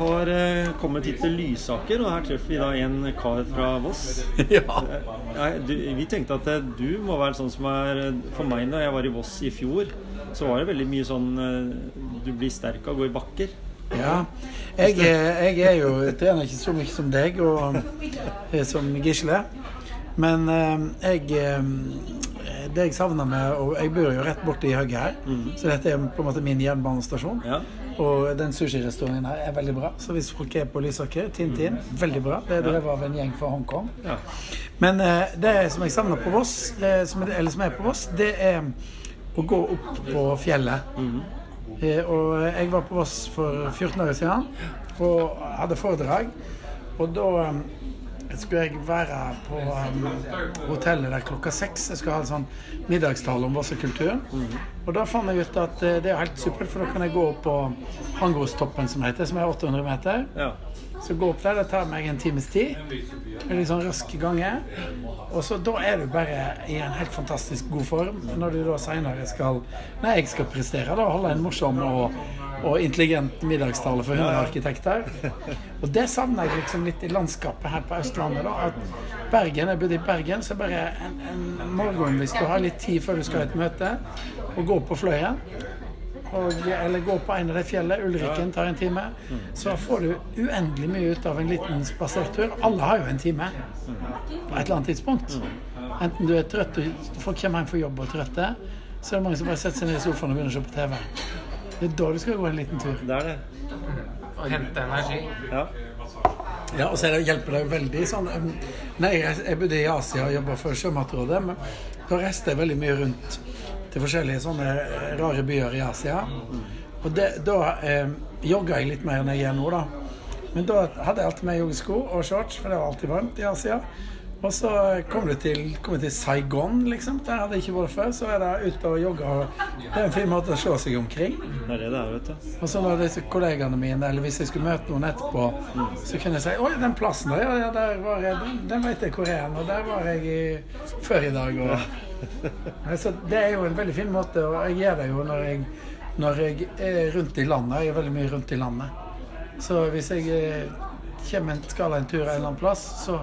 har eh, kommet hit til Lysaker, og her treffer vi da en kar fra Voss. Ja. Nei, du, vi tenkte at eh, du må være sånn som er For meg når jeg var i Voss i fjor, så var det veldig mye sånn eh, Du blir sterk av å gå i bakker. ja. Jeg, jeg er jo jeg trener ikke så mye som deg og eh, som Gisle. Men eh, jeg eh, Det jeg savner med Og jeg bor jo rett borti hugget her, så dette er på en måte min jernbanestasjon. Ja. Og den sushirestauranten her er veldig bra. Så hvis folk er på Lysaker, Tintin, veldig bra. Det er drevet av en gjeng fra Hongkong. Ja. Men eh, det som jeg savner på Voss, eh, som, er- eller som er på Voss, det er å gå opp på fjellet. Eh, og jeg var på Voss for 14 år siden og hadde foredrag. Og da eh, skulle jeg være på um, hotellet der klokka seks. Jeg skulle ha en sånn middagstale om Vossekultur. Og da fant jeg ut at uh, det er helt supert, for da kan jeg gå opp på Hangostoppen, som heter, som er 800 meter. ja. Så gå opp der, det tar meg en times tid. En litt sånn rask ganger. Og så da er du bare i en helt fantastisk god form når du da seinere skal Når jeg skal prestere, da holde en morsom og, og intelligent middagstale for 100 arkitekter. Og det savner jeg liksom litt i landskapet her på Østlandet. da, at Bergen, Jeg bodde i Bergen, så bare en, en morgen hvis du har litt tid før du skal i et møte, og gå på Fløyen og, eller gå på en av de fjellene. Ulrikken tar en time. Så får du uendelig mye ut av en liten spasertur. Alle har jo en time på et eller annet tidspunkt. Enten du er trøtt og folk kommer hjem fra jobb og trøtte, så er det mange som bare setter seg ned i sofaen og begynner å se på TV. Det er da du skal gå en liten tur. Det er det. Hente energi. Ja. Ja, og så er det, hjelper det veldig sånn Nei, jeg, jeg bodde i Asia og jobba for Sjømatrådet, men da reiste jeg veldig mye rundt til forskjellige sånne eh, rare byer i Asia. Og det, da eh, jogga jeg litt mer enn jeg gjør nå, da. Men da hadde jeg alltid med joggesko og shorts, for det var alltid varmt i Asia. Og så kom du til, kom til Saigon, liksom. Der hadde jeg ikke vært før. Så er det ute og jogge. Det er en fin måte å se seg omkring. Det er det det er, vet du. Og så når disse kollegaene mine, eller hvis jeg skulle møte noen etterpå, så kunne jeg si Oi, den plassen der, ja, der var jeg, den, den vet jeg hvor er og der var jeg i, før i dag. Og, ja. så det er jo en veldig fin måte, og jeg gjør det jo når jeg, når jeg er rundt i landet. Jeg er veldig mye rundt i landet. Så hvis jeg eh, kommer en, skal en tur en eller annen plass, så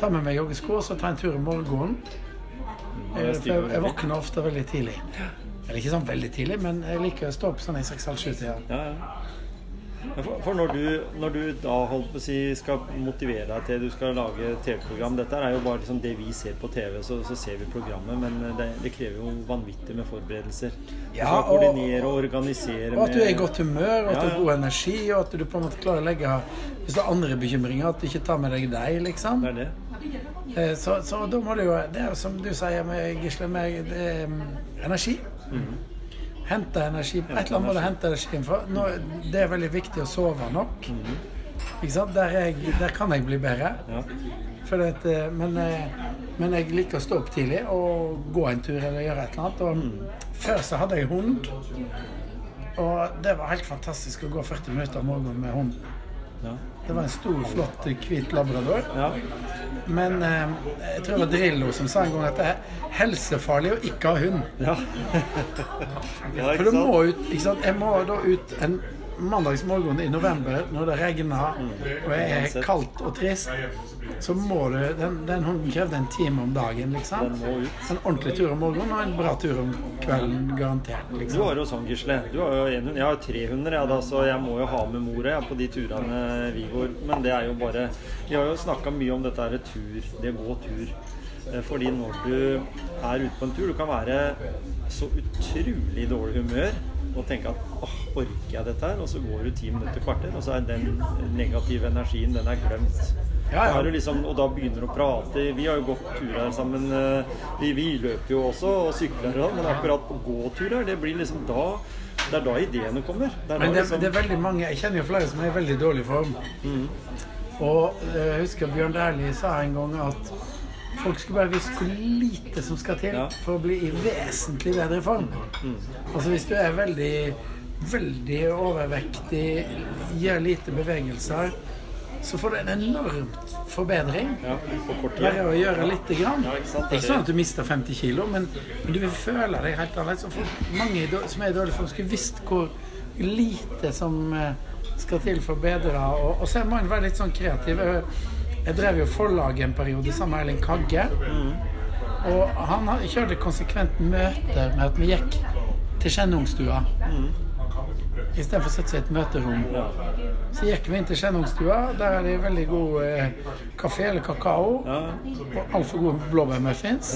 tar med meg joggesko, og så tar en tur i morgenen. Eh, For jeg, jeg våkner ofte veldig tidlig. Eller ikke sånn veldig tidlig, men jeg liker å stå opp sånn i seks-halv-sju-tida. Ja, ja. For, når, du, når du da holdt på å si, skal motivere deg til du skal lage TV-program Dette er jo bare liksom det vi ser på TV, så, så ser vi programmet, men det, det krever jo vanvittig med forberedelser. Du skal koordinere og organisere Og at du er i godt humør, og at du har god energi, og at du på en måte klarer å legge Hvis du har andre bekymringer, at du ikke tar med deg deg, liksom. Det er det. Eh, Så, så da må du jo Det er som du sier med Gisle, med det er, mm, energi. Hente energi. Et eller annet må du hente energien fra. Nå, det er veldig viktig å sove nok. Ikke sant? Der, er jeg, der kan jeg bli bedre. Ja. At, eh, men, eh, men jeg liker å stå opp tidlig og gå en tur eller gjøre et eller annet. Og Før så hadde jeg hund. Og det var helt fantastisk å gå 40 minutter om morgenen med hunden. Ja. Det var en stor, flott, hvit labrador. ja. Men eh, jeg tror det var Drillo som sa en gang at det er helsefarlig å ikke ha hund. ja. ja For du må ut, ikke sant? Jeg må da ut en mandagsmorgen i november når det regner og er kaldt og trist. Så må du Den, den hunden krevde en time om dagen, liksom. En ordentlig tur om morgenen og en bra tur om kvelden, garantert. Du liksom. har jo sånn, Gisle. Du har jo en hund. Jeg har tre hunder, jeg, da, så jeg må jo ha med mora på de turene vi går. Men det er jo bare Vi har jo snakka mye om dette her tur, det å gå tur. Eh, Fordi når du er ute på en tur, du kan være så utrolig dårlig humør og tenke at åh, orker jeg dette her? Og så går du ti minutter, kvarter, og så er den negative energien, den er glemt. Ja, ja. Liksom, og da begynner du å prate. Vi har jo gått turer sammen. eh, Vi, vi løper jo også og sykler, sånn, men akkurat på gåturer, det blir liksom da Det er da ideene kommer. Det Men det, liksom, det er veldig mange Jeg kjenner jo flere som er i veldig dårlig form. Og eh, jeg husker Bjørn Dæhlie sa en gang at folk skulle bare visst hvor lite som skal til for å bli i vesentlig bedre form. Altså hvis du er veldig veldig overvektig, gjør lite bevegelser, så får du en enormt forbedring. ja. Bare å gjøre lite grann. Ja, ikke? Det er ikke sånn at du mister 50 kilo, men, men du vil føle deg helt annerledes. Mange som er i dårlig form, skulle visst hvor lite som eh, skal til for å bedre. Og, og så må en være litt sånn kreativ. Jeg- drev jo forlaget en periode sammen med Erling Kagge. Og han kjørte konsekvent møter med at vi gikk til Skjennungstua. Istedenfor å sette seg i et møterom. Så gikk vi inn til Skjennungstua. Der er det veldig god eh, kaffe eller kakao. Ja. Og altfor gode blåbærmuffins.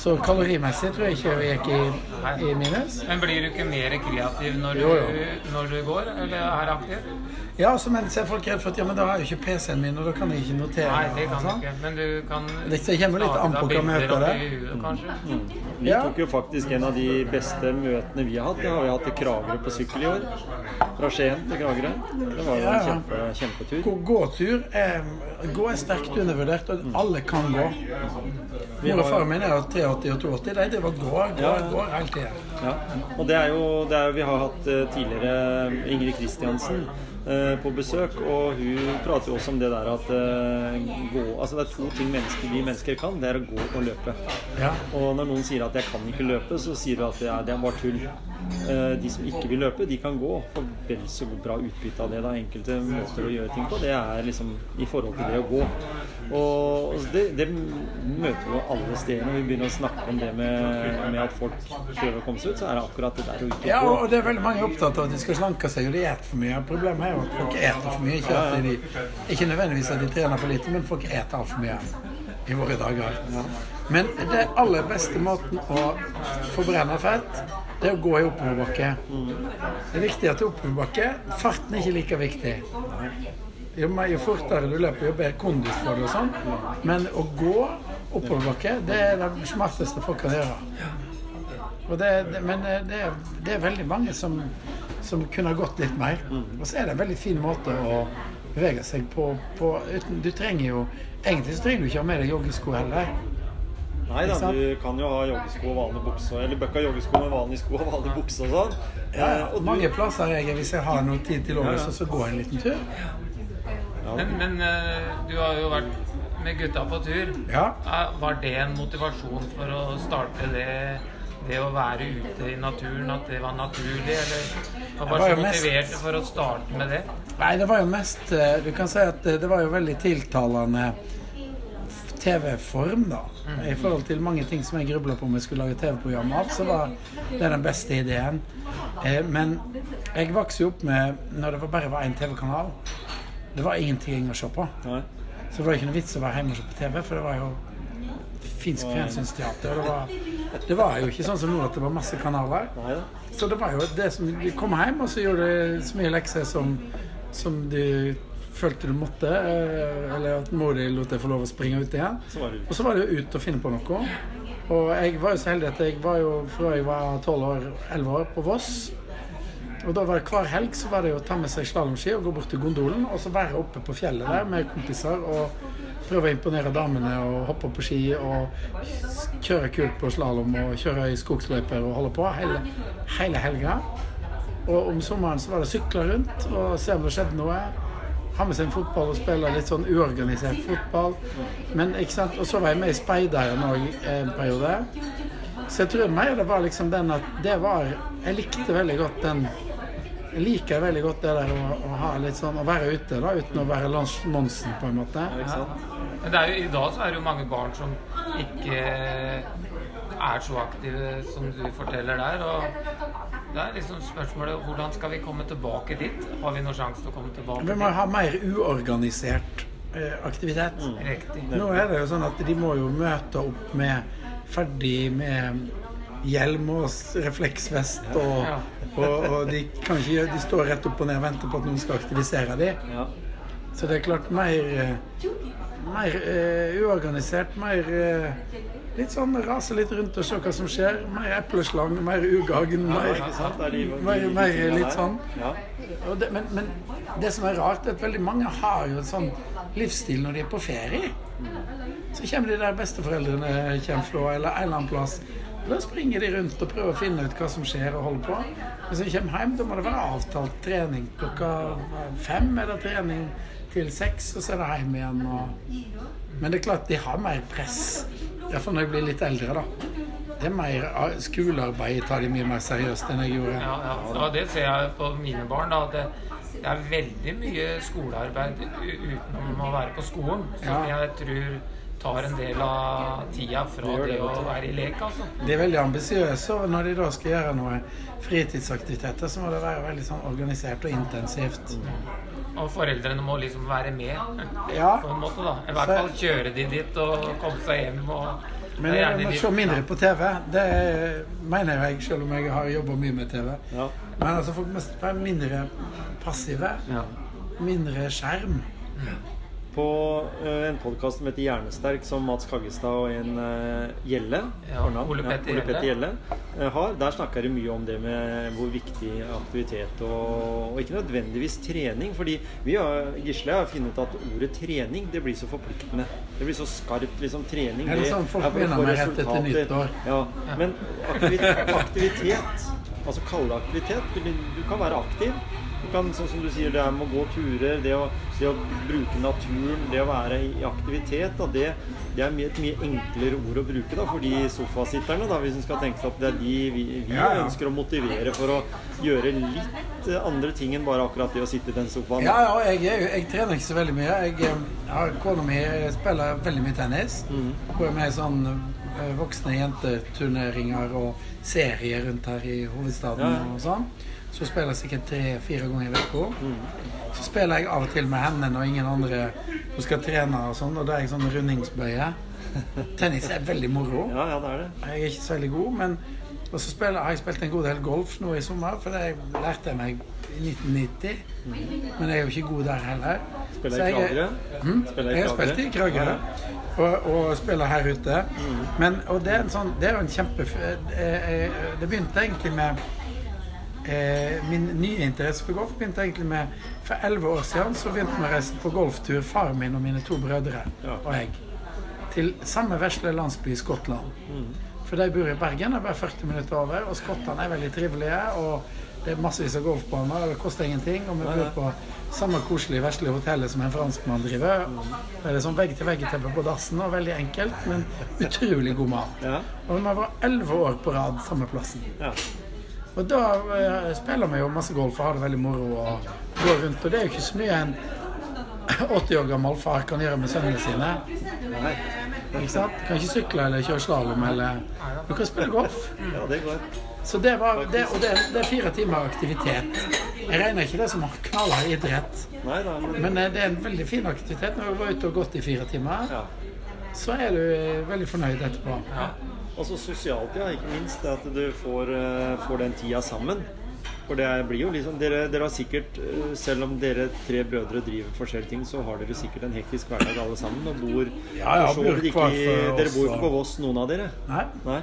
Så kalorimessig tror jeg ikke vi gikk i, i minus. Men blir du ikke mer kreativ når du, Jo, Du, når du går, eller er aktiv? Ja, så men så er folk redd for at ja, men da har jeg jo ikke PC-en min, og da kan jeg ikke notere. Nei, det kan du ikke. Men du kan Det kommer litt an på hva møtet det er. kanskje. Vi Ja. tok jo faktisk en av de beste møtene vi har hatt. Det har vi hatt i Kragerø på sykkel i år. Fra Skien til Kragerø. Det var jo Ja. en kjempe, kjempetur. Gå- Gåtur er, gå er sterkt undervurdert, og alle kan gå. Mor og far min er 83 og 82. De driver og går, går, Ja, ja. går hele tida. Ja, og det er jo det er, Vi har hatt eh, tidligere Ingrid Kristiansen på besøk, og hun prater jo også om det der at eh, gå, altså det er to ting mennesker, vi mennesker kan. Det er å gå og løpe. Ja. Og når noen sier at 'jeg kan ikke løpe', så sier du at det er, det er bare tull. Eh, De som ikke vil løpe, de kan gå og vel så bra utbytte av det. da Enkelte måter å gjøre ting på, det er liksom i forhold til det å gå. Og det, det møter vi jo alle steder når vi begynner å snakke om det med, med at folk prøver å komme seg ut, så er det akkurat det der å ut Ja, og det er veldig mange opptatt av at de skal slanke seg, og de spiser for mye. Problemet er at folk eter for mye. Ikke, de, ikke nødvendigvis at de trener for lite, men folk eter altfor mye i våre dager. Men det aller beste måten å forbrenne fett, det er å gå i oppoverbakke. Det er viktig at er oppoverbakke. Farten er ikke like viktig. Jo, jo fortere du løper, jo bedre kondis får du og sånn. Men å gå oppoverbakke, det er det smarteste folk kan gjøre. Det, det, men eh, det, det er veldig mange som, som kunne ha gått litt mer. Og så er det en veldig fin måte å bevege seg på. på uten, du trenger jo Egentlig så trenger du ikke ha med deg joggesko heller. Nei da, du kan jo ha joggesko og vanlig bukse, eller bøkka joggesko med vanlig sko og vanlig bukse og sånn. Ja, Eh, og du- Mange plasser er jeg, hvis jeg har noe tid til overs, ja. så så går jeg en liten tur. Ja. Men, men eh, du har jo vært med gutta på tur. Ja. Er- Var det en motivasjon for å starte det, det å være ute i naturen, at det var naturlig, eller var Jeg var så motivert mest- for å starte med det? Nei, det var jo mest eh, Du kan si at det var jo veldig tiltalende TV-form, da. I forhold til mange ting som jeg grubla på om jeg skulle lage TV-program av, så var det den beste ideen. Eh, Men jeg vokste jo opp med når det bare var én TV-kanal. Det var ingenting å se på. Så det var ikke noe vits å være hjemme og se på TV, for det var jo finsk fjernsynsteater. Det var, det var jo ikke sånn som nå at det var masse kanaler. Så det var jo det som Du kom hjem, og så gjorde du så mye lekser som, som du følte du måtte, eh, eller at mor di lot deg få lov å springe ut igjen. Og så var det jo ut og finne på noe. Og jeg var jo så heldig at jeg var jo fra jeg var 12 år, 11 år, på Voss. Og da var det hver helg så var det jo å ta med seg slalåmski og gå bort til gondolen, og så være oppe på fjellet der med kompiser og prøve å imponere damene og hoppe på ski og kjøre kult på slalåm og kjøre i skogsløyper og holde på hele, hele helga. Og om sommeren så var det sykle rundt og se om det skjedde noe. Ha med seg en fotball og spille litt sånn uorganisert fotball. Men, ikke sant? Og så var jeg med i Speideren òg en periode. Så jeg tror mer det var liksom den at det var Jeg likte veldig godt den Jeg liker veldig godt det der å, å sånn Å være ute da, uten å være Lars Monsen, på en måte. Sant? Men det er jo, i dag så er det jo mange barn som ikke er så aktive som du forteller der. Og det er liksom spørsmålet hvordan skal vi komme tilbake dit? Har vi noen sjanse til å komme tilbake Vi må ha mer uorganisert eh, aktivitet. Riktig. Nå er det jo sånn at de må jo møte opp med ferdig med hjelm og refleksvest, og, Ja. og, og de gjøre- De står rett opp og ned og venter på at noen skal aktivisere dem. Ja. Så det er klart mer, eh, mer eh, uorganisert, mer eh, Litt sånn rase litt rundt og se hva som skjer. Mer epleslang, mer ugagn. Mer, er mer, mer litt sånn. Det, men, men det som er rart, er at veldig mange har jo en sånn livsstil når de er på ferie. Så kommer de der besteforeldrene kommer fra, eller en eller annen plass. Da springer de rundt og prøver å finne ut hva som skjer og holder på. Hvis de kommer hjem, da må det være avtalt trening. Klokka fem er det trening til seks, og så er det hjem igjen. Og... Men det er klart de har mer press. Iallfall når jeg blir litt eldre, da. Det er mer ah, skolearbeid tar de mye mer seriøst enn jeg gjorde. Ja, ja. Og det ser jeg på mine barn. da, at det, det er veldig mye skolearbeid utenom å være på skolen. Som Ja. jeg tror tar en del av tida fra Det det, det, å være i lek. altså. De er veldig ambisiøse, og når de da skal gjøre noe fritidsaktiviteter, så må det være veldig sånn organisert og intensivt. Og foreldrene må liksom være med Ja, på en måte. da. I hvert fall kjøre de dit og komme seg hjem. og men jeg må se mindre på TV. Det mener jeg, selv om jeg har jobba mye med TV. Ja. Men altså, folk må være mindre passive. Ja. Mindre skjerm. På eh, en podkast som heter Hjernesterk, som Mats Kaggestad og en eh, Gjelle Ja, Ole Petter ja, Gjelle. Gjelle eh, har, der snakker de mye om det med hvor viktig aktivitet og, og ikke nødvendigvis trening. fordi vi har, Gisle har funnet ut at ordet trening det blir så forpliktende. Det blir så skarpt. liksom Trening Er det sånn folk er for å begynner få med rett etter resultater. nyttår? Ja, men aktivitet, aktivitet Altså kalle det aktivitet. Du, du kan være aktiv. Du kan, sånn som du sier, det er med å gå turer, det å, det å bruke naturen, det å være i aktivitet, da, det, det er et mye enklere ord å bruke da, for de sofasitterne, da, hvis en skal tenke seg at det er de vi, vi Ja, ja. ønsker å motivere for å gjøre litt eh, andre ting enn bare akkurat det å sitte i den sofaen. Ja, ja, jeg, jeg, jeg trener ikke så veldig mye. Jeg eh, har Kona mi spiller veldig mye tennis. Mm. er med i sånn eh, voksne jenteturneringer og serier rundt her i hovedstaden og sånn. Så spiller jeg sikkert tre-fire ganger i uka. Så spiller jeg av og til med henne når ingen andre som skal trene og sånn, og da er jeg sånn rundingsbøye. Tennis er veldig moro. Ja, ja, det er det. Jeg er ikke så veldig god, men og så spiller, har jeg spilt en god del golf nå i sommer, for det lærte jeg meg i 1990. Men jeg er jo ikke god der heller. Spiller jeg i jeg er- Kragerø? Mm, Spiller jeg har spilt i Kragerø. Og, og spiller her ute. Men, og det er, en sånn, det er jo en kjempe... eh, eh, Det begynte egentlig med eh, Min nye interesse for golf begynte egentlig med For elleve år siden så begynte vi å reise på golftur, faren min og mine to brødre og jeg, til samme vesle landsby i Skottland. For de bor i Bergen, det er bare 40 minutter over, og skottene er veldig trivelige. og det er massevis av golfbaner, og det koster ingenting. Og vi bor på samme koselige, vesle hotellet som en franskmann driver. Det er sånn vegg-til-vegg-teppe på dassen, og veldig enkelt, men utrolig god mat. Ja, Og vi var elleve år på rad samme plassen. Og da eh, spiller vi jo masse golf og har det veldig moro og går rundt. Og det er jo ikke så mye en 80 år gammel far kan gjøre med sønnene sine. Nei. Ikke sant? Kan ikke sykle eller kjøre slalåm eller Du kan spille golf. ja, det går. Så det var det, Og det, det er fire timer aktivitet. Jeg regner ikke det som knallhard idrett, men eh, det er en veldig fin aktivitet. Når du var ute og gått i fire timer, så er du eh, veldig fornøyd etterpå. Altså sosialt, ja. Ikke minst at du får, eh, får den tida sammen. For det blir jo liksom dere, dere har sikkert, eh, selv om dere tre brødre driver forskjellige ting, så har dere sikkert en hektisk hverdag alle sammen. Og bor Ja, ja, så ikke i, Dere bor ikke på Voss, noen av dere? Nei. Nei?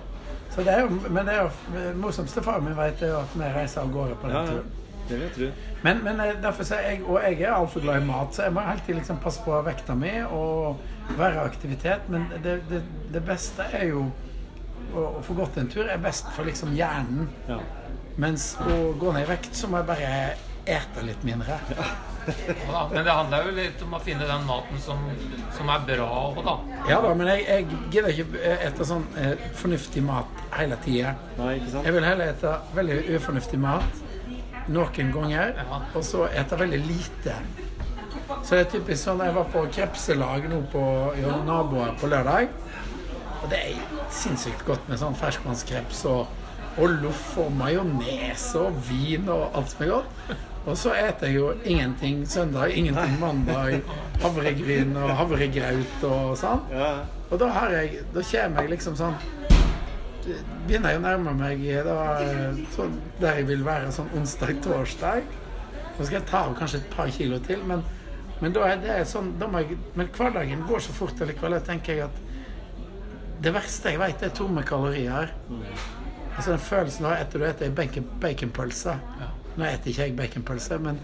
Så det er jo, men det er jo morsomste faren min vet, jo at vi reiser av gårde på den Ja, turen. Det vil jeg tro. Men, men eh, derfor så er jeg, og jeg er altfor glad i mat, så jeg må alltid liksom passe på vekta mi og være aktivitet. Men det, det, det beste er jo å, å få gått en tur er best for liksom hjernen. Ja. Mens å gå ned i vekt, så må jeg bare ete litt mindre. Ja, men det handler jo litt om å finne den maten som, som er bra òg, da. Ja da, men jeg, jeg gidder ikke ete sånn eh, fornuftig mat hele tida. Nei, ikke sant? Jeg vil heller ete veldig ufornuftig mat noen ganger, Ja. og så ete veldig lite. Så det er typisk sånn Jeg var på krepselag nå på ja, naboer på lørdag. Og det er sinnssykt godt med sånn ferskvannskreps og, og loff og majones og vin og alt som er godt. Og så eter jeg jo ingenting søndag, ingenting mandag. Havregryn og havregraut og sånn. Og da har jeg Da kommer jeg liksom sånn Begynner jeg å nærme meg da, sånn, der jeg vil være sånn onsdag-torsdag. Så skal jeg ta av kanskje et par kilo til, men, men da er det sånn da jeg, Men hverdagen går så fort allikevel. Da tenker jeg at det verste jeg vet, er tomme kalorier. Altså den følelsen av etter du spiser bacon, baconpølse Nå spiser ikke jeg baconpølse, men,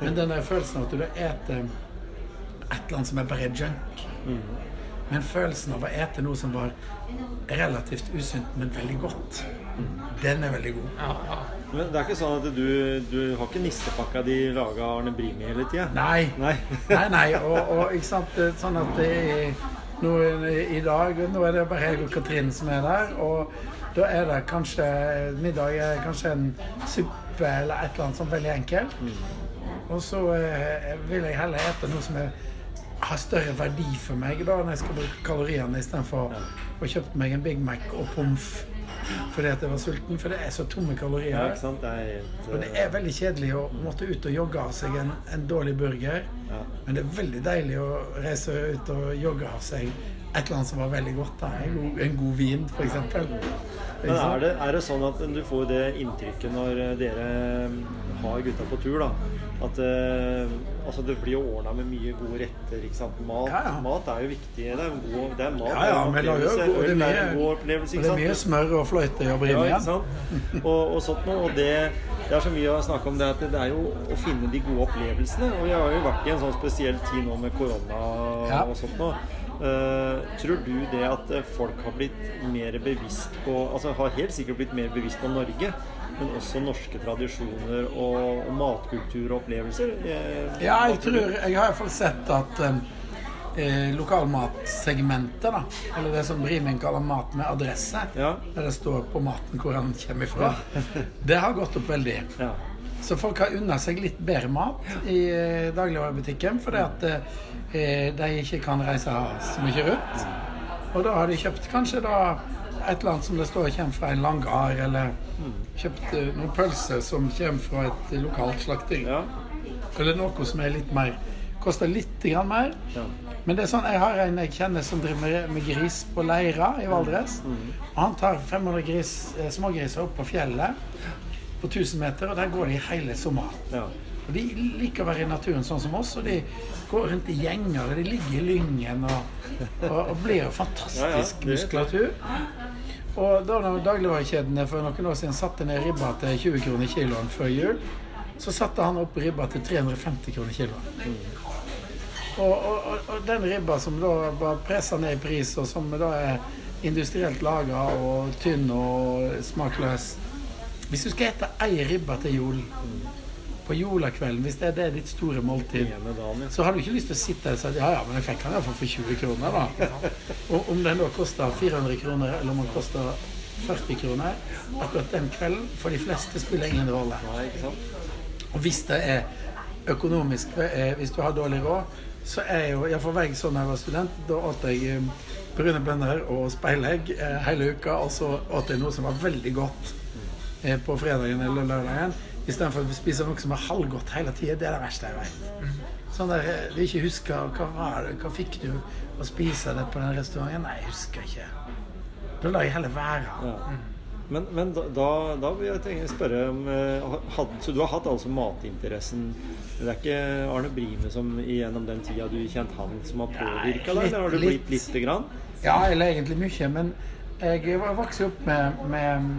men den der følelsen av at du spiser et eller annet som er bare junk. Men følelsen av å ete noe som var relativt usunt, men veldig godt, den er veldig god. Ja, ja. Men det er ikke sånn at du, du har ikke nistepakka di laga Arne Brimi hele tida? Nei. Nei. Nei, nei. Og, og ikke sant, sånn at det er nå i dag Nå er det bare jeg og Katrin som er der. Og da er det kanskje middag er kanskje en suppe eller et eller annet sånt veldig enkelt. Og så eh, vil jeg heller ete noe som er, har større verdi for meg da når jeg skal bruke kaloriene istedenfor å kjøpe meg en Big Mac og pommes fordi at jeg var sulten. For det er så tomme kalorier. Ja, ikke sant? Det er helt Og det er veldig kjedelig å måtte ut og jogge av seg en, en dårlig burger. Ja. Men det er veldig deilig å reise ut og jogge av seg et eller annet som var veldig godt. Da. En, god, en god vin, f.eks. Men er det, er det sånn at du får det inntrykket når eh, dere har gutta på tur, da? At eh, altså det blir ordna med mye gode retter. ikke sant? Mat, Ja, ja. mat er jo viktig. Det er, god, det er mat. Ja, ja, men det er jo det er mye- god opplevelse. Og det er mye smør og fløyte å jobbe Ja? Og, og sånt noe. Og det, det er så mye å snakke om det at det er jo å finne de gode opplevelsene. Og vi har jo vært i en sånn spesiell tid nå med korona og sånt noe. Eh, tror du det at eh, folk har blitt mer bevisst på Altså har helt sikkert blitt mer bevisst på Norge, men også norske tradisjoner og, og matkultur og opplevelser? Eh, Ja, jeg tror Jeg har iallfall sett at eh, lokalmatsegmentet, da, eller det som Brimen kaller mat med adresse, Ja. der det står på maten hvor den kommer ifra, det har gått opp veldig. Ja. Så folk har unna seg litt bedre mat i eh, dagligvarebutikken fordi at eh, de ikke kan reise så mye rundt. Og da har de kjøpt kanskje da et eller annet som det står kommer fra en langard, eller kjøpt eh, noen pølser som kommer fra et lokalt slakteri. Ja. Eller noe som er litt mer koster litt grann mer. Ja. Men det er sånn, jeg har en jeg kjenner som driver med, med gris på Leira i Valdres. Og han tar 500 gris, eh, smågriser opp på fjellet på 1000 meter, og der går de hele sommeren. Ja. Og De liker å være i naturen sånn som oss, og de går rundt i gjenger. og De ligger i lyngen og, og, og blir fantastisk Ja, ja, muskulatur. Og da når dagligvarekjedene for noen år siden satte ned ribba til 20 kroner kiloen før jul, så satte han opp ribba til 350 kroner kiloen. Mm. og, og, og den ribba som da var pressa ned i pris, og som da er industrielt laga og tynn og smakløs Hvis du skal ete ei ribbe til jul på julakvelden, hvis det er det ditt store måltid, så har du ikke lyst til å sitte der og si ja, ja, men jeg fikk den iallfall for 20 kroner, da. Og om den da koster 400 kroner, eller om den koster 40 kroner, akkurat den kvelden for de fleste spiller ingen rolle. Og hvis det er økonomisk, eh, hvis du har dårlig råd, så er jo ja, For meg sånn da jeg var student. Da åt jeg eh, brune bønner og speilegg eh, hele uka, og så åt jeg noe som var veldig godt på fredagen eller lørdagen. Istedenfor å spise noe som er halvgodt hele tida. Det er det verste jeg vet. Sånn der eh, du ikke husker hva var det, hva fikk du å spise det på den restauranten? Nei, jeg husker ikke. Da lar jeg heller være. Ja. Men, men da, da, vil jeg tenke, spørre om eh, had, Så du har hatt altså matinteressen Det er ikke Arne Brime som gjennom den tida du kjent han, som har påvirka deg? Eller har du blitt lite grann? Ja, eller egentlig mye. Men jeg vokste opp med, med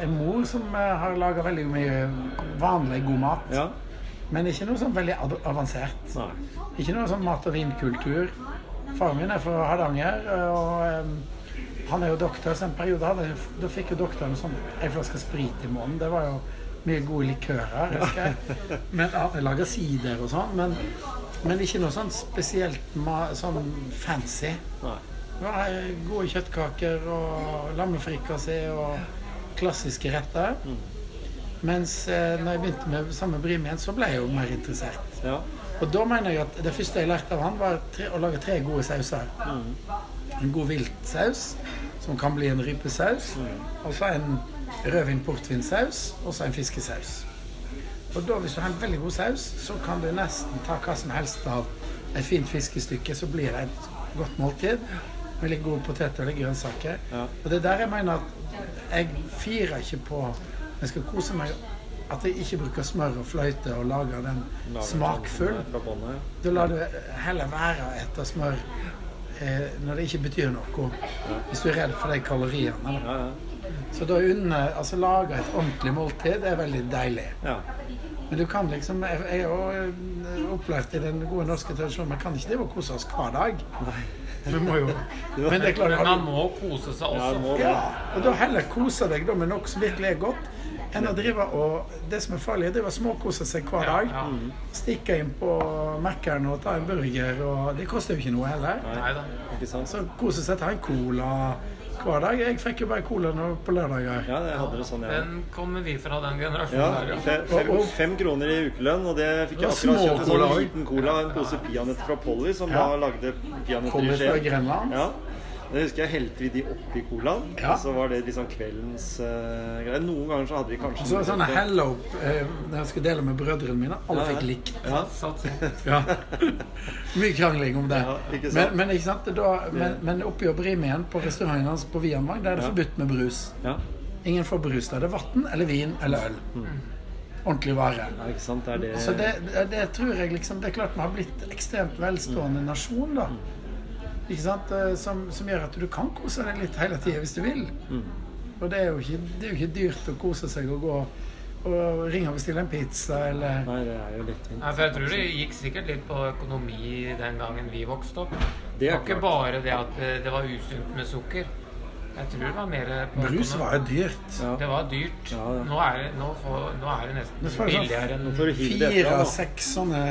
en mor som eh, har laga veldig mye vanlig god mat. Ja? Men ikke noe sånn veldig avansert. Nei. Ikke noe sånn mat og vinkultur. Faren min er fra Hardanger, og um, han er jo doktor, så en periode hadde, da fikk jo doktoren sånn en flaske sprit i måneden. Det var jo mye gode likører, husker jeg. Men ja, jeg lager sider og sånn, men, men ikke noe sånn spesielt sånn fancy. Nei. Det var eh, gode kjøttkaker og lammefrikassé og klassiske retter. Mens eh, når jeg begynte med samme Brimi igjen, så ble jeg jo mer interessert. Ja. Og da mener jeg at det første jeg lærte av han, var tre, å lage tre gode sauser. En god viltsaus, som kan bli en rypesaus. Og så en rødvin-portvinsaus, og så en fiskesaus. Og da, hvis du har en veldig god saus, så kan du nesten ta hva som helst av et fint fiskestykke, så blir det et godt måltid. Med litt gode poteter og litt grønnsaker. Ja. Og det er der jeg mener at jeg firer ikke på Jeg skal kose meg at jeg ikke bruker smør og fløyte og lager den Lager smakfull. ja. Da lar du heller være ete smør eh, når det ikke betyr noe. Hvis du er redd for de kaloriene. Da. Ja, ja. Så da unne, altså lage et ordentlig måltid er veldig deilig. ja. Men du kan liksom Jeg er jo eh, opplært i den gode norske tradisjonen, men kan ikke drive og kose oss hver dag. Jo Men det er klart man må kose seg også. ja, og da heller kose deg da med noe som virkelig er godt, enn å drive og Det som er farlig, er å drive småkose seg hver dag. ja. Stikke inn på Mækkern og ta en burger, og det koster jo ikke noe heller. Nei? Så kose seg, ta en cola hver dag. Jeg fikk jo bare cola på lørdager. Ja, jeg hadde det sånn, ja. Den kommer vi fra den generasjonen Ja, fe- fem, fem kroner i ukelønn, og det fikk jeg akkurat kjøpt en sånn liten cola, en pose peanøtter fra Polly, som Ja. da lagde peanøtter i fra. Grenland. Ja. Det husker jeg helte vi de oppi colaen, Ja. så var det liksom kveldens uh, greie. Noen ganger så hadde vi kanskje så sånne Hello eh, når jeg skulle dele med brødrene mine. Alle Ja, ja. fikk likt. Ja, Satt Ja. Mye krangling om det. Ja, ikke men, men, ikke sant? Da, men, men oppi og på restauranten hans på Vianvang, der er det Ja. forbudt med brus. ja. Ingen får brus der. Det er vann eller vin eller øl. Ordentlig vare. ja, ikke sant. Er det Så det, det, det tror jeg liksom Det er klart vi har blitt ekstremt velstående nasjon, da. Ikke sant? Eh, Som, som gjør at du kan kose deg litt hele tida hvis du vil. Og det er, jo ikke, det er jo ikke dyrt å kose seg og gå og ringe og bestille en pizza eller Nei, det er jo litt fint. Nei, for jeg tror det gikk sikkert litt på økonomi den gangen vi vokste opp. Det Det er var ikke bare det at eh, det var usunt med sukker. Jeg tror det var mer på Brus var jo dyrt. Ja. Det var dyrt. Ja, ja. Nå, er det, nå, får, nå er det nesten sånn billigere enn Fire av seks sånne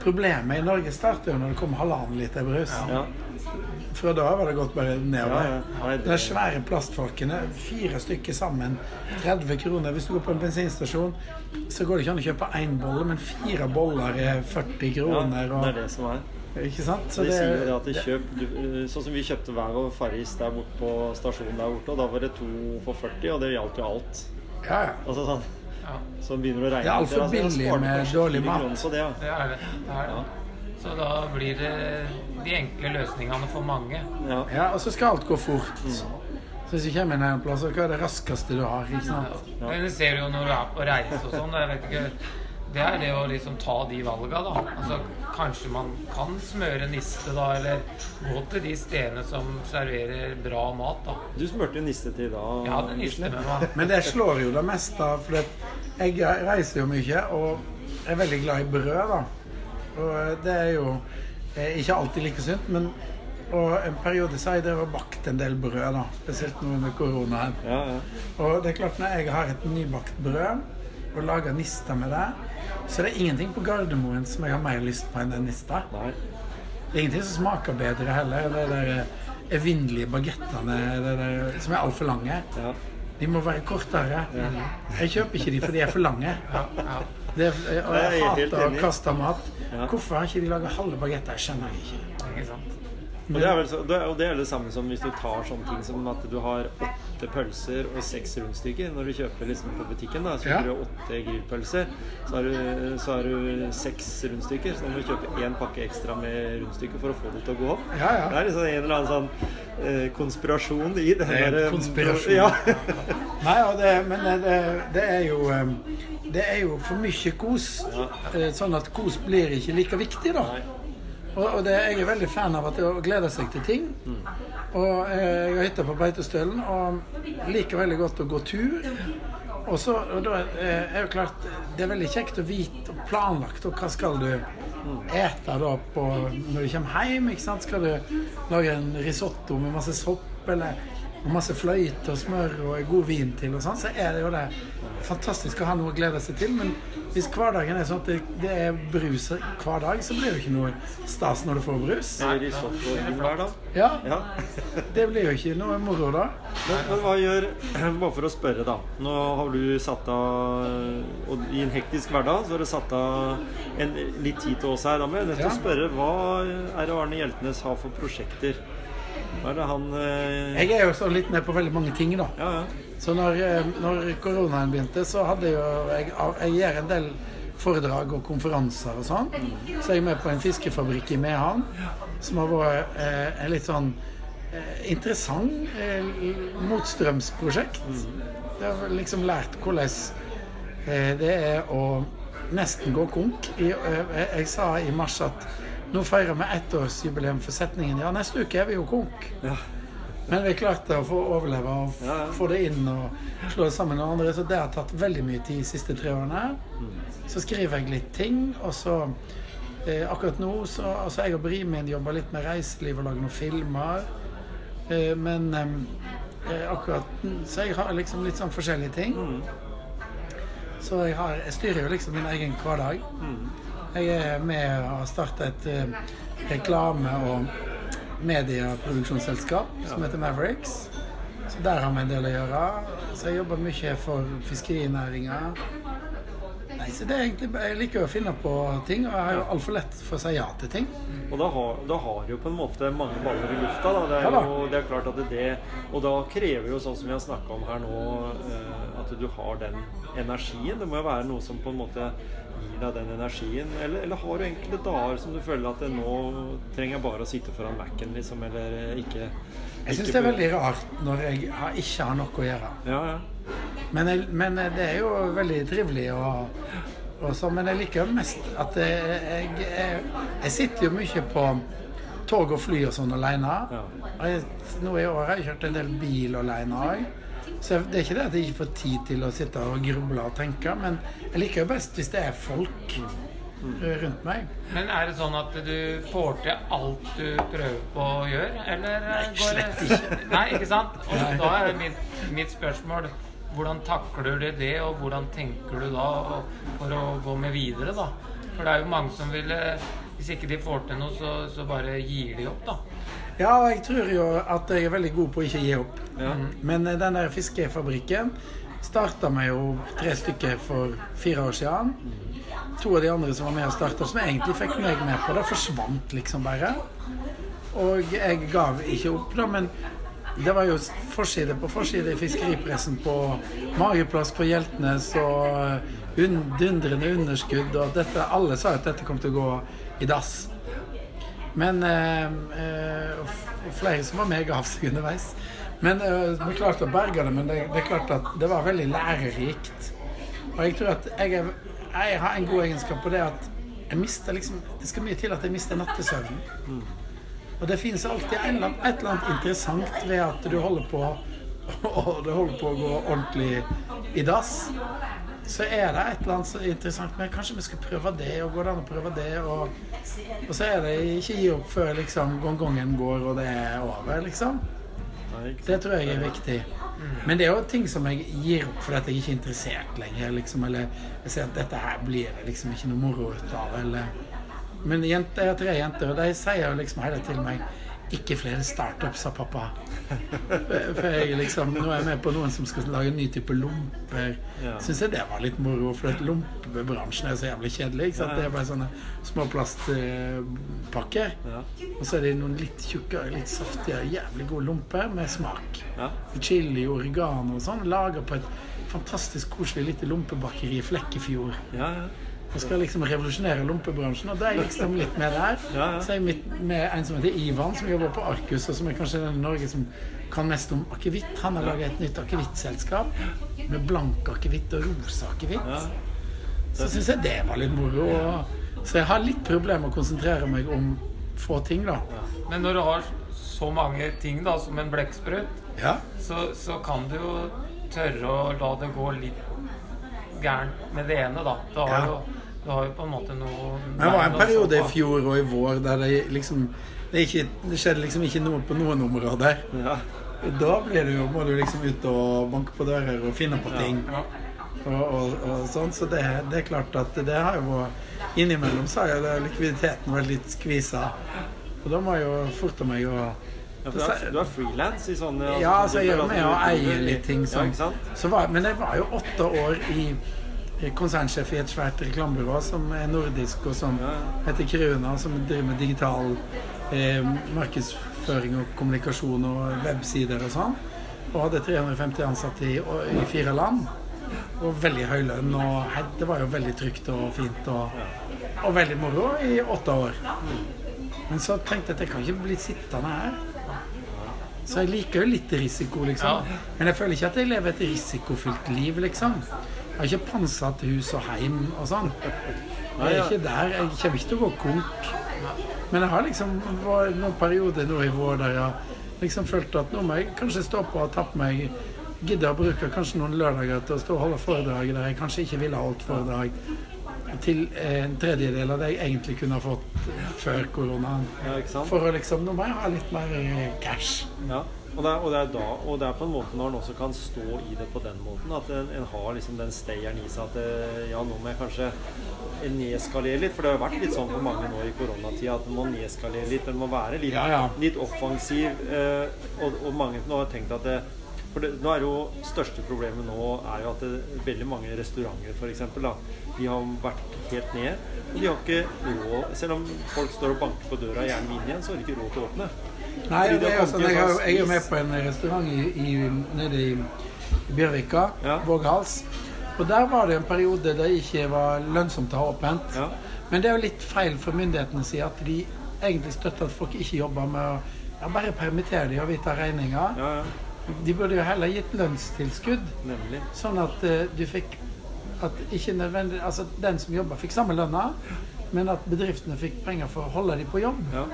Problemet i Norge starter jo når det kommer halvannen liter brus. Ja. Fra da var det gått bare nedover. De svære plastfolkene, fire stykker sammen, 30 kroner. Hvis du går på en bensinstasjon, så går det ikke an å kjøpe én bolle, men fire boller er 40 ja, kroner. det er det som er. Ikke sant? Så de sier jo det at de kjøp, du, eh, Sånn som vi kjøpte hver vår Farris der borte på stasjonen der borte, og da var det to for 40, og det gjaldt jo alt. Ja, ja. Altså sånn Ja, Så begynner det å regne. Det er alt for Altså, billig med dårlig mat. kroner det, ja. det er det. det, er det. Så da blir det de enkle løsningene for mange. Ja. ja, og så skal alt gå fort. Så hvis du kommer inn en plass, hva er det raskeste du har? ikke sant? Men du ser jo når du er på reise og sånn, jeg vet ikke Det er det å liksom ta de valga, da. Altså kanskje man kan smøre niste, da, eller gå til de stedene som serverer bra mat, da. Du smurte jo niste til da. Ja, det niste med meg. Men det slår jo det meste av For jeg reiser jo mye og er veldig glad i brød, da. Og det er jo eh, ikke alltid like sunt, men og en periode så har jeg drevet og bakt en del brød, da. Spesielt nå under koronaen. Ja, ja. Og det er klart, når jeg har et nybakt brød og lager nister med det, så det er ingenting på Gardermoen som jeg har mer lyst på enn den nista. Nei. Det er ingenting som smaker bedre heller. Det der evinnelige bagettene som er altfor lange. Ja. De må være kortere. Jeg kjøper ikke de fordi de er for lange. Ja, ja. Det er, og Jeg er hater å kaste mat. Ja. Hvorfor har ikke de laga halve bagetter? Jeg skjønner ikke. Ikke sant? Og det, er vel så, det, og det er det samme som hvis du tar sånne ting som at du har åtte pølser og seks rundstykker. Når du kjøper liksom på butikken, da, så kjøper du åtte grillpølser. Så har du, så har du seks rundstykker. Så må du kjøpe én pakke ekstra med rundstykker for å få det til å gå opp. Ja, ja. Det er liksom en eller annen sånn eh, konspirasjon i det Det er der, eh, konspirasjon. Ja. Nei, det, men det, det er jo eh, Det er jo for mye kos. Eh, Sånn at kos blir ikke like viktig, da. Nei. Og, og det, jeg er veldig fan av at å glede seg til ting. Og eh, jeg har hytte på Beitostølen og liker veldig godt å gå tur. Og så og da eh, er jo klart Det er veldig kjekt å vite og planlagt og hva skal du ete da på, når du kommer hjem. ikke sant? Skal du lage en risotto med masse sopp eller og masse fløyte og smør og god vin til, og sånn, så er det jo det fantastisk å ha noe å glede seg til. Men hvis hverdagen er sånn at det, det er brus hver dag, så blir det jo ikke noe stas når du får brus. Er risotto hver dag? Ja, Ja. det blir jo ikke noe moro da. Men, men hva gjør Bare for å spørre, da. Nå har du satt av og I en hektisk hverdag så har du satt av en, litt tid til oss her. Da må jeg nødt til å spørre hva er det Arne Hjeltnes har for prosjekter? Hva er det han eh, Jeg er jo sånn litt med på veldig mange ting, da. Ja, ja. Så når, eh, når koronaen begynte, så hadde jo jeg, jeg gjør en del foredrag og konferanser og sånn. Så jeg er med på en fiskefabrikk i Mehamn som har vært eh, en litt sånn eh, interessant eh, motstrømsprosjekt. Jeg har liksom lært hvordan eh, det er å nesten gå konk. I, eh, jeg, jeg sa i mars at nå feirer vi ettårsjubileum for setningen ja, neste uke er vi jo konk. Ja. Men vi klarte å få overleve og Ja, ja. få det inn og slå det sammen med andre. Så det har tatt veldig mye tid de siste tre årene. Så skriver jeg litt ting, og så eh, Akkurat nå så altså Jeg og Brimin jobber litt med reiseliv og lager noen filmer. Eh, men eh, akkurat Så jeg har liksom litt sånn forskjellige ting. Så jeg, har, jeg styrer jo liksom min egen hverdag. Jeg er med og har startet et eh, reklame- og medieproduksjonsselskap som heter Mavericks. Så der har vi en del å gjøre. Så jeg jobber mye for fiskerinæringa. Så det er egentlig, Jeg liker å finne på ting, og jeg har jo altfor lett for å si ja til ting. Og da har, da har du jo på en måte mange baller i lufta. Da. Det, er Ja jo, det er klart at det, det Og da krever jo sånn som vi har snakka om her nå, eh, at du har den energien. Det må jo være noe som på en måte gir deg den energien. Eller, eller har du enkelte dager som du føler at det nå trenger jeg bare å sitte foran Mac-en, liksom, eller ikke Jeg syns det er veldig rart når jeg ikke har noe å gjøre. Ja, ja. Men, jeg, men det er jo veldig trivelig og, og så, Men jeg liker mest at jeg, jeg, jeg, jeg sitter jo mye på tog og fly og sånn alene. Ja. Og jeg, nå i år har jeg kjørt en del bil alene òg. Så det er ikke det at jeg ikke får tid til å sitte og gruble og tenke, men jeg liker jo best hvis det er folk rundt meg. Men er det sånn at du får til alt du prøver på å gjøre, eller Nei, slett ikke. Nei, ikke sant? Og da er mitt, mitt spørsmål hvordan takler du det, og hvordan tenker du da for å gå med videre, da? For det er jo mange som vil eh, Hvis ikke de får til noe, så, så bare gir de opp, da. Ja, og jeg tror jo at jeg er veldig god på å ikke gi opp. Ja. Men eh, den der fiskefabrikken starta vi jo tre stykker for fire år siden. To av de andre som var med og starta, som egentlig fikk meg med på, det forsvant liksom bare. Og jeg gav ikke opp, da, men det var jo forside på forside i fiskeripressen på mageplass på Hjeltnes og un dundrende underskudd, og dette, alle sa at dette kom til å gå i dass. Men eh, eh, flere som var med, gav seg underveis. Men eh, vi klarte å berge det, men det, det er klart at det var veldig lærerikt. Og jeg tror at jeg, er, jeg har en god egenskap på det at jeg mister liksom Det skal mye til at jeg mister nattesøvnen. Og det finnes alltid en et eller annet interessant ved at du holder på og det holder på å gå ordentlig i dass. Så er det et eller annet så interessant med Kanskje vi skal prøve det, og går det an å prøve det? Og, og så er det ikke gi opp før liksom gongongen går og det er over, liksom. Det tror jeg er viktig. Men det er jo ting som jeg gir opp fordi at jeg ikke er interessert lenger. Liksom, eller jeg ser at dette her blir det liksom ikke noe moro ut av. Eller. Men jente, jeg har tre jenter, og de sier jo liksom hele til meg ikke flere startups, sa pappa. For jeg liksom, Nå er jeg med på noen som skal lage en ny type lomper. Ja. Syns jeg det var litt moro, for lompebransjen er så jævlig kjedelig. Ikke sant? Det er bare sånne små plastpakker. Ja. Og så er det noen litt tjukkere, litt saftigere, jævlig gode lomper med smak. Ja. Chili, oregano og sånn. Laga på et fantastisk koselig lite lompebakeri i Flekkefjord. Ja, ja. Og skal liksom revolusjonere lompebransjen. Og da er jeg liksom litt med der. Ja, ja. Så er jeg midt med en som heter Ivan, som jobber på Arcus, og som er kanskje den i Norge som kan mest om akevitt. Han har laget et nytt akevittselskap med blank akevitt og rosa akevitt. Så syns jeg det var litt moro. og- Så jeg har litt problemer med å konsentrere meg om få ting, da. Men når du har så mange ting da, som en blekksprut, Ja. så, så kan du jo tørre å la det gå litt gærent med det ene, da. Du har, Ja. Du har jo på en måte noe Men det var en periode i fjor og i vår der det liksom det, ikke, det skjedde liksom ikke noe på noen områder. Ja. Da blir det jo, må du liksom ut og banke på dører og finne på ting. Ja. Og, og, og sånn, Så det, det er klart at det har jo vært Innimellom så har jo likviditeten vært litt skvisa. Og da må jeg jo forte meg å Ja, for du er, du er frilans i sånne Ja, altså jeg gjør med å eie litt ting Sånn. Ja, så var, Men jeg var jo åtte år i konsernsjef i et svært reklamebyrå som er nordisk, og som heter Kruna, som driver med digital eh, markedsføring og kommunikasjon og websider og sånn. Og hadde 350 ansatte i, i fire land. Og veldig høy lønn. Og det var jo veldig trygt og fint og, og veldig moro i åtte år. Men så tenkte jeg at jeg kan ikke bli sittende her. Så jeg liker jo litt risiko, liksom. Men jeg føler ikke at jeg lever et risikofylt liv, liksom. Jeg har ikke pansa til hus og heim og sånn. Jeg er ikke der. Jeg kommer ikke til å gå konk. Men jeg har liksom var noen perioder nå i vår der jeg liksom følt at nå må jeg kanskje stå på og tappe meg Gidde å bruke kanskje noen lørdager til å stå og holde foredrag der jeg kanskje ikke ville holdt foredrag. Til en tredjedel av det jeg egentlig kunne ha fått før koronaen. Ja? For å liksom Nå må jeg ha litt mer eh, cash. Ja. Og det, er, og, det er da, og det er på en måte når en også kan stå i det på den måten, at en, en har liksom den stayeren i seg at det, ja, nå må jeg kanskje nedskalere litt. For det har vært litt sånn for mange nå i koronatida at en må nedskalere litt. En må være litt, Ja, ja. litt offensiv. Eh, og, og mange nå har tenkt at det, for det, nå er jo største problemet nå er jo at det, veldig mange restauranter for eksempel, da, de har vært helt ned. Og de har ikke råd Selv om folk står og banker på døra og gjerne inn igjen, så har de ikke råd til å åpne. Nei, det sånn, kommet jeg, har, jeg er med på en restaurant i, i, nede i, Bjørvika, Ja. Våghals. Og der var det en periode det ikke var lønnsomt å ha åpent. Ja. Men det er jo litt feil fra myndighetene si at de egentlig støtter at folk ikke jobber med å ja, bare permittere de og vi tar regninga. Ja, ja. De burde jo heller gitt lønnstilskudd, Nemlig. sånn at uh, du fikk at ikke nødvendig, altså den som jobber, fikk samme lønna, men at bedriftene fikk penger for å holde dem på jobb. Ja,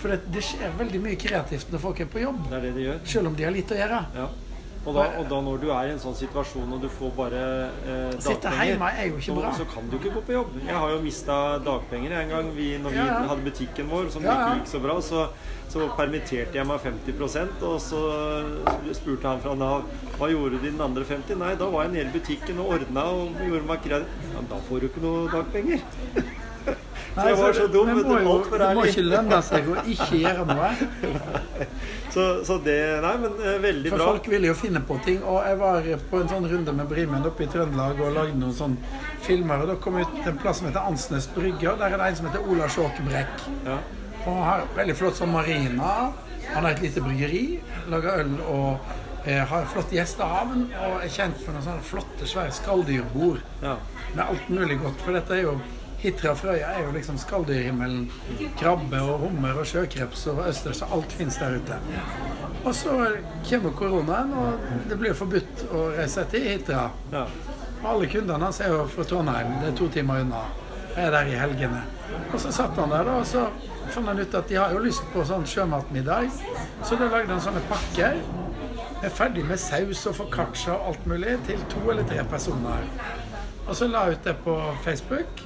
For det, det skjer veldig mye kreativt når folk er på jobb. det er det de gjør. Selv om de har lite å gjøre. Ja. Og da, og da når du er i en sånn situasjon og du får bare eh, dagpenger, er så, så kan du ikke gå på jobb. Jeg har jo mista dagpenger en gang vi, når vi Ja, ja. hadde butikken vår, som Ja, ikke gikk så bra. Så, så permitterte jeg meg 50% og så spurte han fra Nav hva gjorde du den andre 50 Nei, da var jeg nede i butikken og ordna og gjorde meg kreativ. Ja, da får du ikke noe dagpenger. Nei, jeg var så dum, det må jo- Det må ikke lønne seg å ikke gjøre noe. Så, så det Nei, men eh, veldig For bra. folk vil jo finne på ting. Og jeg var på en sånn runde med Brimund oppe i Trøndelag og lagde noen sånne filmer. Og da kom jeg ut til en plass som heter Ansnes Brygge, og der er det en som heter Ola Sjåkebrekk. Ja. Og har veldig flott sånn marina. Han har et lite bryggeri, lager øl og eh, har flott gjestehavn. Og er kjent for noen sånne flotte, svære skalldyrbord Ja. med alt mulig godt. For dette er jo Hitra Frøya er jo liksom skalldyrhimmelen. Krabbe og hummer og sjøkreps og østers, så alt fins der ute. Og så kommer koronaen, og det blir forbudt å reise til Hitra. ja. Og alle kundene hans er jo fra Trondheim, det er to timer unna. Jeg er der i helgene. Og så satt han der, da, og så fant han ut at de har jo lyst på sånn sjømatmiddag. Så da lagde han sånne pakker. Er ferdig med saus og foccaccia og alt mulig til to eller tre personer. Og så la jeg ut det på Facebook.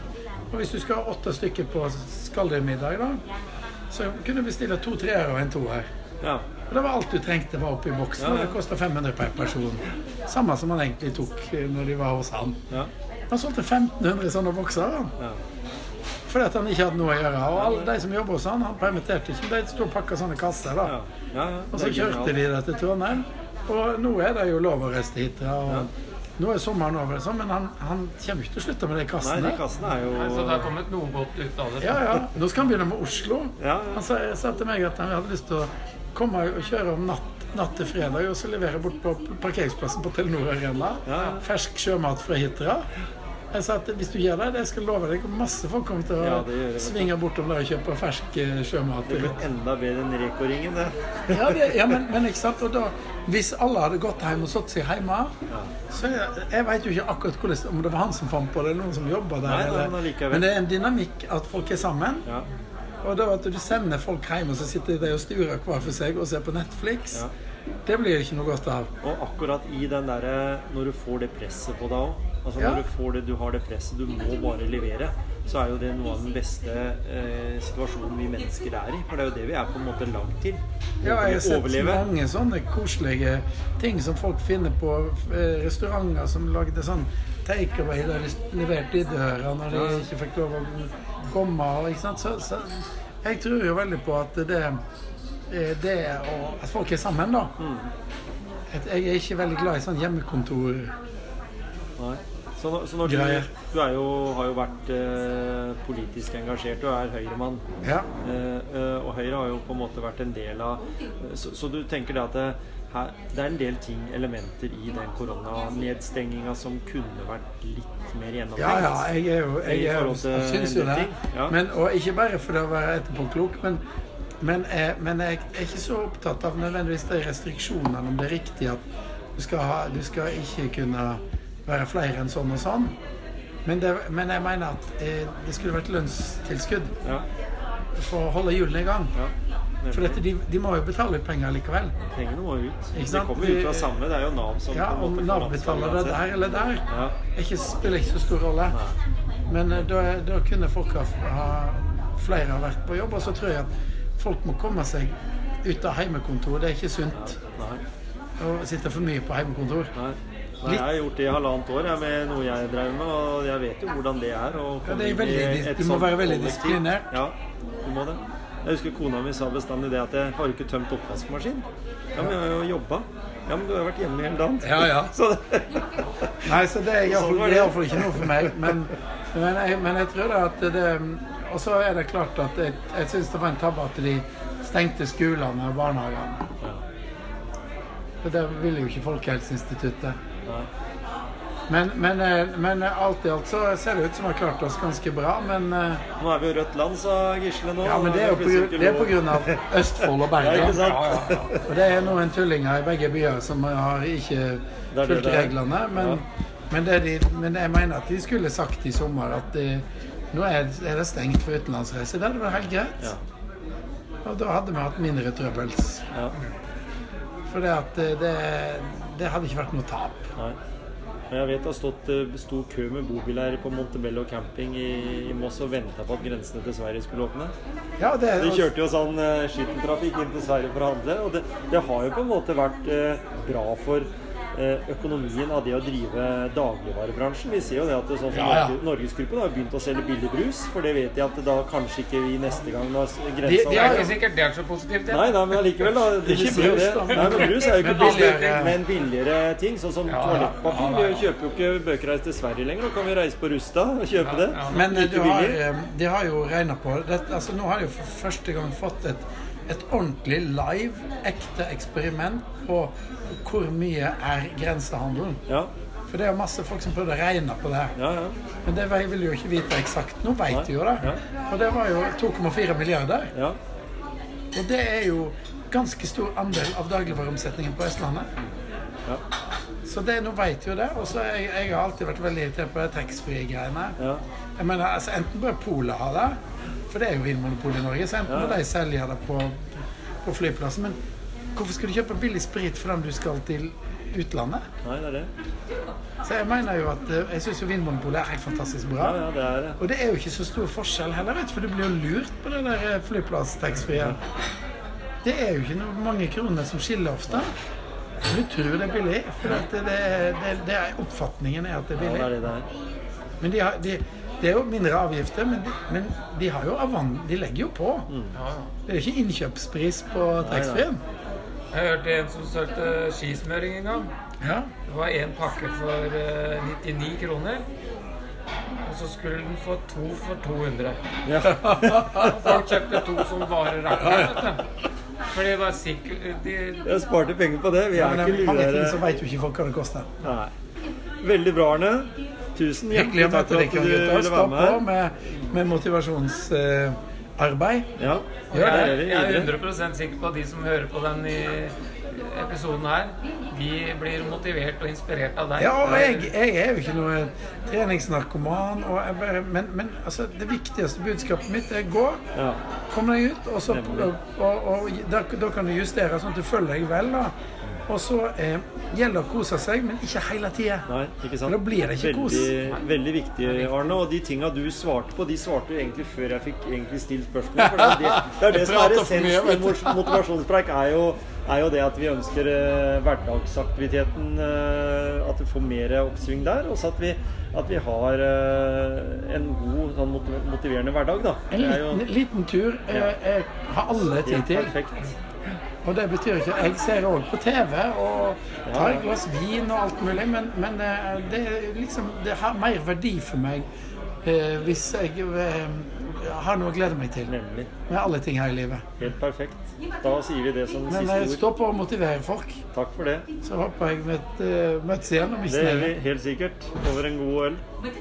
Og hvis du skal ha åtte stykker på skalldyrmiddag, da, så kunne du bestille to treere og en toer. ja. Og det var alt du trengte var oppi boksen, og det kosta 500 per person. Samme som han egentlig tok eh, når de var hos han. ja. Han solgte 1500 sånne bokser. ja. Fordi at han ikke hadde noe å gjøre. Og alle de som jobber hos han, han permitterte ikke. De sto og pakka sånne kasser. da. Ja, ja, ja. Og så kjørte de det til Trondheim. Og nå er det jo lov å reise hit. Og nå er sommeren over, så, men han, han kommer ikke til å slutte med de Nei, kassene. de kassene er jo Nei, Så det har kommet noe godt ut av det. Ja, ja. Nå skal han begynne med Oslo. Ja, ja. Han sa, sa til meg at han hadde lyst til å komme og kjøre om natt, natt til fredag og så levere bort på parkeringsplassen på Telenor Arena. Ja, ja. Fersk sjømat fra Hitra. Jeg sa at hvis du gjør det, det skal jeg love deg, masse folk kommer til å Ja, det det. svinge bortom der og kjøpe fersk eh, sjømat. Det blir enda bedre enn Reko-ringen, det. Ja, det, ja men, men ikke sant? Og da, hvis alle hadde gått hjem og satt seg hjemme så Jeg, jeg vet jo ikke akkurat hvordan, om det var han som fant på det, eller noen som jobba der. Nei, eller- men men det er en dynamikk at folk er sammen. Ja. Og da at du sender folk hjem, og så sitter de og sturer hver for seg og ser på Netflix, Ja. det blir ikke noe godt av. Og akkurat i den derre Når du får det presset på deg òg. Altså Ja. når du får det, du har det presset, du må bare levere. Så er jo det noe av den beste eh, situasjonen vi mennesker er i. For det er jo det vi er på en måte lagd til. Ja, jeg har sett Overleve. mange sånne koselige ting som folk finner på eh, restauranter som lagde sånn takeaway der de leverte i døra når de ikke fikk lov å komme. Ikke sant? Så, så jeg tror jo veldig på at det, eh, det å, At folk er sammen, da. Mm. Jeg er ikke veldig glad i sånn hjemmekontor. Nei. Så, så når du, du jo, har jo vært eh, politisk engasjert, du er Høyre-mann. Ja. Eh, eh, og Høyre har jo på en måte vært en del av Så, så du tenker det at det, her, det er en del ting, elementer i den koronanedstenginga som kunne vært litt mer gjennomtenkt? Ja, ja, jeg er jo jeg, til jeg syns jo det. ja. Men, og ikke bare for å være etterpåklok, men, men, jeg, men jeg er ikke så opptatt av nødvendigvis de restriksjonene, om det er riktig at du skal, ha, du skal ikke kunne være flere enn sånn og sånn. Men, det, men jeg mener at eh, det skulle vært lønnstilskudd Ja, for å holde hjulene i gang. ja. For dette, de, de må jo betale ut penger likevel. Pengene må ut. Ikke Det De kommer ut fra samme. Det er jo Nav som Ja, Om Nav betaler det der eller der, Ja. ikke, spiller ikke så stor rolle. Men eh, da, da kunne folk ha, ha Flere ha vært på jobb. Og så tror jeg at folk må komme seg ut av heimekontor. Det er ikke sunt Nei, å sitte for mye på heimekontor. nei. Nei, jeg har gjort det i halvannet år jeg, med noe jeg drev med, og jeg vet jo hvordan det er. å komme det er veldig du må være veldig disiplinert. Ja, du må det. Jeg husker kona mi sa bestandig det at jeg har jo ikke tømt oppvaskmaskin. Ja, men jeg har jo jobba. Ja, men du har jo vært hjemme hele dagen. Ja, ja. Så det, Nei, så det er Sånn iallfall iallfall ikke noe for meg. Men, men, jeg, men jeg tror da at det Og så er det klart at jeg, jeg syns det var en tabbe at de stengte skolene og barnehagene. ja. For det ville jo ikke Folkehelseinstituttet. Men, men, eh, men alt i alt så ser det ut som vi har klart oss ganske bra. Men, eh, Nå er vi jo rødt land, sa Gisle nå. ja, men det er jo det er på grunn av Østfold og Ja, ikke ja. sant? Og det er noen tullinger i begge byer som har ikke fulgt det reglene. Men, Ja. men, det de, men jeg mener at de skulle sagt i sommer at de, nå er, det stengt for utenlandsreise. Det hadde vært helt greit. Ja. Og da hadde vi hatt mindre trøbbels. Ja. For det, at det, det, det hadde ikke vært noe tap. Nei. Men Jeg vet det har stått eh, stor kø med bobiler på Montebello camping i, i Moss og venta på at grensene til Sverige skulle åpne. Ja, det, De kjørte jo sånn uh, skittentrafikk inn til Sverige for å handle, og det, det har jo på en måte vært uh, bra for økonomien av det å drive dagligvarebransjen. Vi ser jo det at det, sånn som Ja, ja. Norgesgruppen har begynt å selge billig brus, for det vet de at da kanskje ikke vi neste gang når grensa de de har er ikke sikkert det er så positivt. Nei, nei, men allikevel, da. De Ikke brus, det. da. Nei, men brus er jo ikke billigere- men billigere ting. Sånn som Ja, ja. toalettpapir. Ja, ja. Vi kjøper jo ikke bøkereis til Sverige lenger. Nå kan vi reise på Rusta og kjøpe det. ja. Men eh, du har, eh, de har jo regna på det. Altså, nå har de jo for første gang fått et, et ordentlig live, ekte eksperiment på hvor mye er grensehandelen. Ja, For det er jo masse folk som prøvde å regne på det. ja, ja. Men det vil jo ikke vite eksakt. Nå veit de jo det. Ja. Og det var jo 2,4 milliarder. ja. Og det er jo ganske stor andel av dagligvareomsetningen på Østlandet. ja. Så det, nå vet jo det. Og så jeg, jeg har alltid vært veldig irritert på taxfree-greiene. ja. Jeg mener, altså Enten bør Polet ha det, for det er jo Vinmonopolet i Norge. Så enten må de selge det på, på flyplassen. Men hvorfor skal du kjøpe billig sprit for dem du skal til utlandet? Nei, det er det. Så jeg mener jo at eh, jeg syns Vinmonopolet er helt fantastisk bra. Ja, ja, det er det. Og det er jo ikke så stor forskjell heller, vet du, for du blir jo lurt på det der flyplasstaxfree. flyplass-taxfree. Det er jo ikke noe mange kroner som skiller ofte. Du tror det er billig, for det, det, det, det er oppfatningen er at det er billig. Ja, det er det. Men de har, de, det er jo mindre avgifter, men de, men de har jo avan, de legger jo på. Ja, ja. Det er jo ikke innkjøpspris på taxfree-en. Jeg hørte en som solgte skismøring en gang. Ja. Det var én pakke for eh, 99 kroner. Og så skulle den få to for 200. Ja. Og folk kjøpte to som bare rakkeren. For det var sikkert de, Jeg sparte penger på det. Vi er Men ikke det er mange ting så veit vet jo ikke folk hva det koster. Nei. Veldig bra, Arne. Tusen hjertelig takk for at du ville være med. Stå på med. med, med motivasjonsarbeid. Ja, Gjør det. er Jeg er videre. 100 sikker på at de som hører på den i episoden her, de blir motivert og inspirert av deg. Ja, og jeg, jeg er jo ikke noe treningsnarkoman, og jeg bare, men, men altså, det viktigste budskapet mitt er gå. Ja. Kom deg ut, og, så, og, og, og da, da kan du justere sånn at du følger deg vel. da. Og så eh, gjelder det å kose seg, men ikke hele tida. Da blir det ikke kos. veldig, veldig viktig, Arne. Og de tinga du svarte på, de svarte du egentlig før jeg fikk egentlig stilt spørsmål. For det, er det, er det som er essensen i motivasjonspreik, er jo, er jo det at vi ønsker eh, hverdagsaktiviteten eh, At vi får mer oppsving der. Og så at vi, at vi har eh, en god sånn motiverende hverdag, da. En Det er jo liten, liten tur eh, eh, har alle tid til. perfekt. Og det betyr ikke Jeg ser òg på TV og tar et glass vin og alt mulig, men, men eh, det, liksom, det har mer verdi for meg eh, hvis jeg eh, har noe å glede meg til Nemlig. med alle ting her i livet. Helt perfekt. Da sier vi det som Men eh, Men stå ord. på og motivere folk. Takk for det. Så håper jeg vi eh, møtes igjen om ikke Det gjør vi helt sikkert. Over en god øl.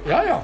Ja, ja.